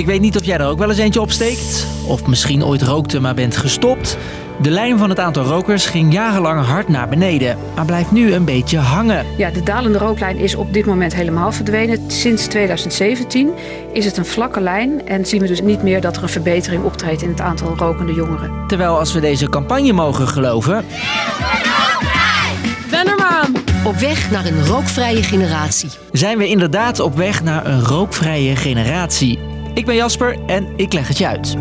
Ik weet niet of jij er ook wel eens eentje opsteekt. Of misschien ooit rookte maar bent gestopt. De lijn van het aantal rokers ging jarenlang hard naar beneden, maar blijft nu een beetje hangen. Ja, de dalende rooklijn is op dit moment helemaal verdwenen. Sinds 2017 is het een vlakke lijn en zien we dus niet meer dat er een verbetering optreedt in het aantal rokende jongeren. Terwijl als we deze campagne mogen geloven, Wennermaan! Op weg naar een rookvrije generatie. zijn we inderdaad op weg naar een rookvrije generatie. Ik ben Jasper en ik leg het je uit.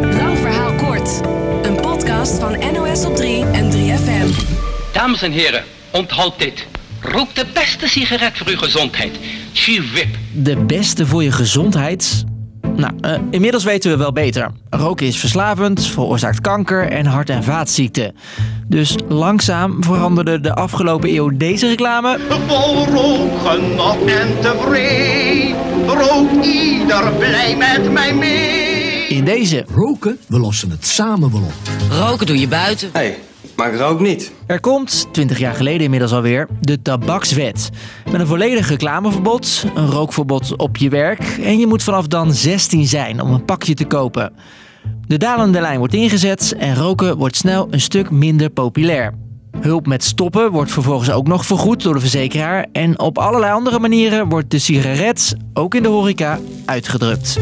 Lang verhaal kort. Een podcast van NOS op 3 en 3FM. Dames en heren, onthoud dit. Rook de beste sigaret voor uw gezondheid. Chewip. De beste voor je gezondheid? Nou, eh, inmiddels weten we wel beter. Roken is verslavend, veroorzaakt kanker en hart- en vaatziekten. Dus langzaam veranderde de afgelopen eeuw deze reclame Vol rookgenot en tevreden, rookt ieder blij met mij mee. in deze. Roken, we lossen het samen wel op. Roken doe je buiten. Hey, maar ik rook niet. Er komt, 20 jaar geleden inmiddels alweer, de tabakswet. Met een volledig reclameverbod, een rookverbod op je werk en je moet vanaf dan 16 zijn om een pakje te kopen. De dalende lijn wordt ingezet en roken wordt snel een stuk minder populair. Hulp met stoppen wordt vervolgens ook nog vergoed door de verzekeraar en op allerlei andere manieren wordt de sigaret, ook in de horeca, uitgedrukt.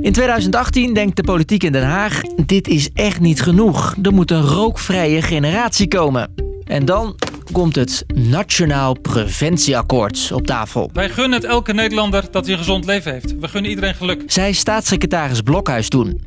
In 2018 denkt de politiek in Den Haag: dit is echt niet genoeg. Er moet een rookvrije generatie komen. En dan komt het Nationaal Preventieakkoord op tafel. Wij gunnen het elke Nederlander dat hij een gezond leven heeft. We gunnen iedereen geluk. Zei staatssecretaris Blokhuis toen.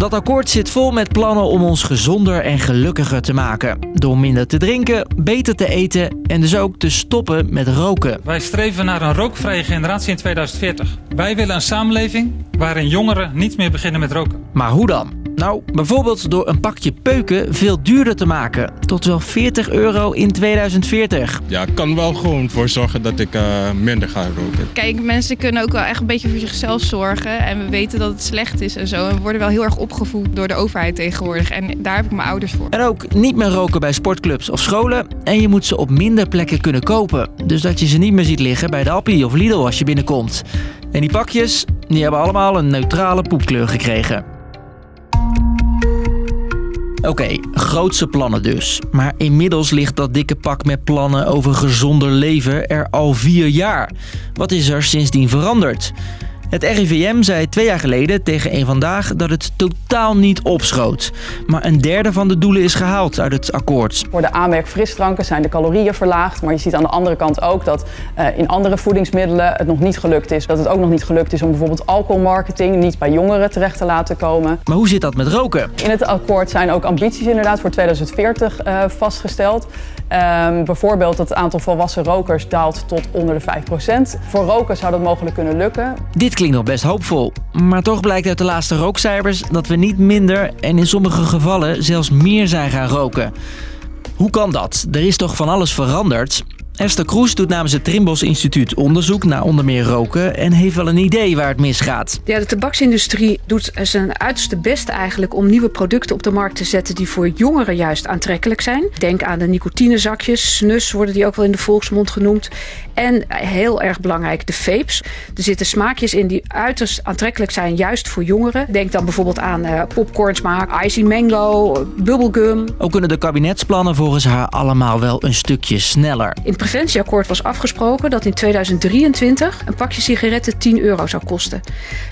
Dat akkoord zit vol met plannen om ons gezonder en gelukkiger te maken. Door minder te drinken, beter te eten en dus ook te stoppen met roken. Wij streven naar een rookvrije generatie in 2040. Wij willen een samenleving waarin jongeren niet meer beginnen met roken. Maar hoe dan? Nou, bijvoorbeeld door een pakje peuken veel duurder te maken. Tot wel 40 euro in 2040. Ja, ik kan wel gewoon voor zorgen dat ik eh, minder ga roken. Kijk, mensen kunnen ook wel echt een beetje voor zichzelf zorgen. En we weten dat het slecht is en zo. En we worden wel heel erg opgevoed door de overheid tegenwoordig. En daar heb ik mijn ouders voor. En ook niet meer roken bij sportclubs of scholen. En je moet ze op minder plekken kunnen kopen. Dus dat je ze niet meer ziet liggen bij de Appie of Lidl als je binnenkomt. En die pakjes, die hebben allemaal een neutrale poepkleur gekregen. Oké, grootse plannen dus. Maar inmiddels ligt dat dikke pak met plannen over gezonder leven er al vier jaar. Wat is er sindsdien veranderd? Het RIVM zei twee jaar geleden tegen een vandaag dat het totaal niet opschoot. Maar een derde van de doelen is gehaald uit het akkoord. Voor de aanmerk frisdranken zijn de calorieën verlaagd. Maar je ziet aan de andere kant ook dat uh, in andere voedingsmiddelen het nog niet gelukt is. Dat het ook nog niet gelukt is om bijvoorbeeld alcoholmarketing niet bij jongeren terecht te laten komen. Maar hoe zit dat met roken? In het akkoord zijn ook ambities inderdaad voor 2040 uh, vastgesteld. Um, bijvoorbeeld dat het aantal volwassen rokers daalt tot onder de 5%. Voor roken zou dat mogelijk kunnen lukken. Dit klinkt nog best hoopvol. Maar toch blijkt uit de laatste rookcijfers dat we niet minder en in sommige gevallen zelfs meer zijn gaan roken. Hoe kan dat? Er is toch van alles veranderd? Esther Kroes doet namens het Trimbos Instituut onderzoek naar onder meer roken en heeft wel een idee waar het misgaat. Ja, de tabaksindustrie doet zijn uiterste best eigenlijk om nieuwe producten op de markt te zetten die voor jongeren juist aantrekkelijk zijn. Denk aan de nicotinezakjes, snus worden die ook wel in de volksmond genoemd. En heel erg belangrijk, de vapes. Er zitten smaakjes in die uiterst aantrekkelijk zijn, juist voor jongeren. Denk dan bijvoorbeeld aan uh, popcornsmaak, icy mango, bubblegum. Ook kunnen de kabinetsplannen volgens haar allemaal wel een stukje sneller. In preventieakkoord was afgesproken dat in 2023 een pakje sigaretten 10 euro zou kosten.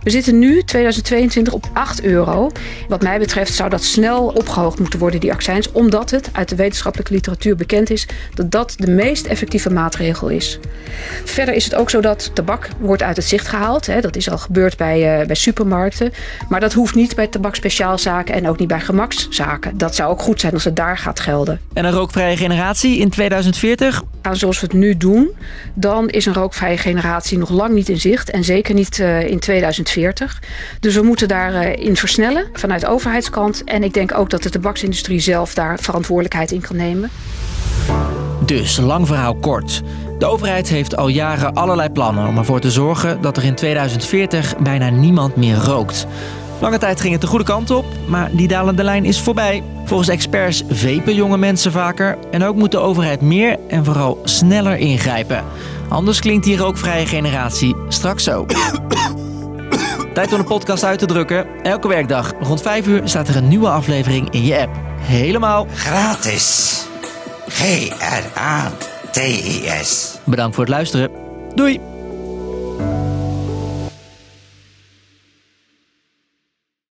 We zitten nu, 2022, op 8 euro. Wat mij betreft zou dat snel opgehoogd moeten worden, die accijns, omdat het uit de wetenschappelijke literatuur bekend is dat dat de meest effectieve maatregel is. Verder is het ook zo dat tabak wordt uit het zicht gehaald. Hè. Dat is al gebeurd bij, uh, bij supermarkten. Maar dat hoeft niet bij tabakspeciaalzaken en ook niet bij gemakszaken. Dat zou ook goed zijn als het daar gaat gelden. En een rookvrije generatie in 2040? Nou, zoals we het nu doen, dan is een rookvrije generatie nog lang niet in zicht. En zeker niet uh, in 2040. Dus we moeten daarin uh, versnellen vanuit de overheidskant. En ik denk ook dat de tabaksindustrie zelf daar verantwoordelijkheid in kan nemen. Dus, lang verhaal kort. De overheid heeft al jaren allerlei plannen om ervoor te zorgen dat er in 2040 bijna niemand meer rookt. Lange tijd ging het de goede kant op, maar die dalende lijn is voorbij. Volgens experts vepen jonge mensen vaker en ook moet de overheid meer en vooral sneller ingrijpen. Anders klinkt die rookvrije generatie straks zo. Tijd om de podcast uit te drukken. Elke werkdag rond 5 uur staat er een nieuwe aflevering in je app. Helemaal gratis. G-R-A-T-I-S. Bedankt voor het luisteren. Doei!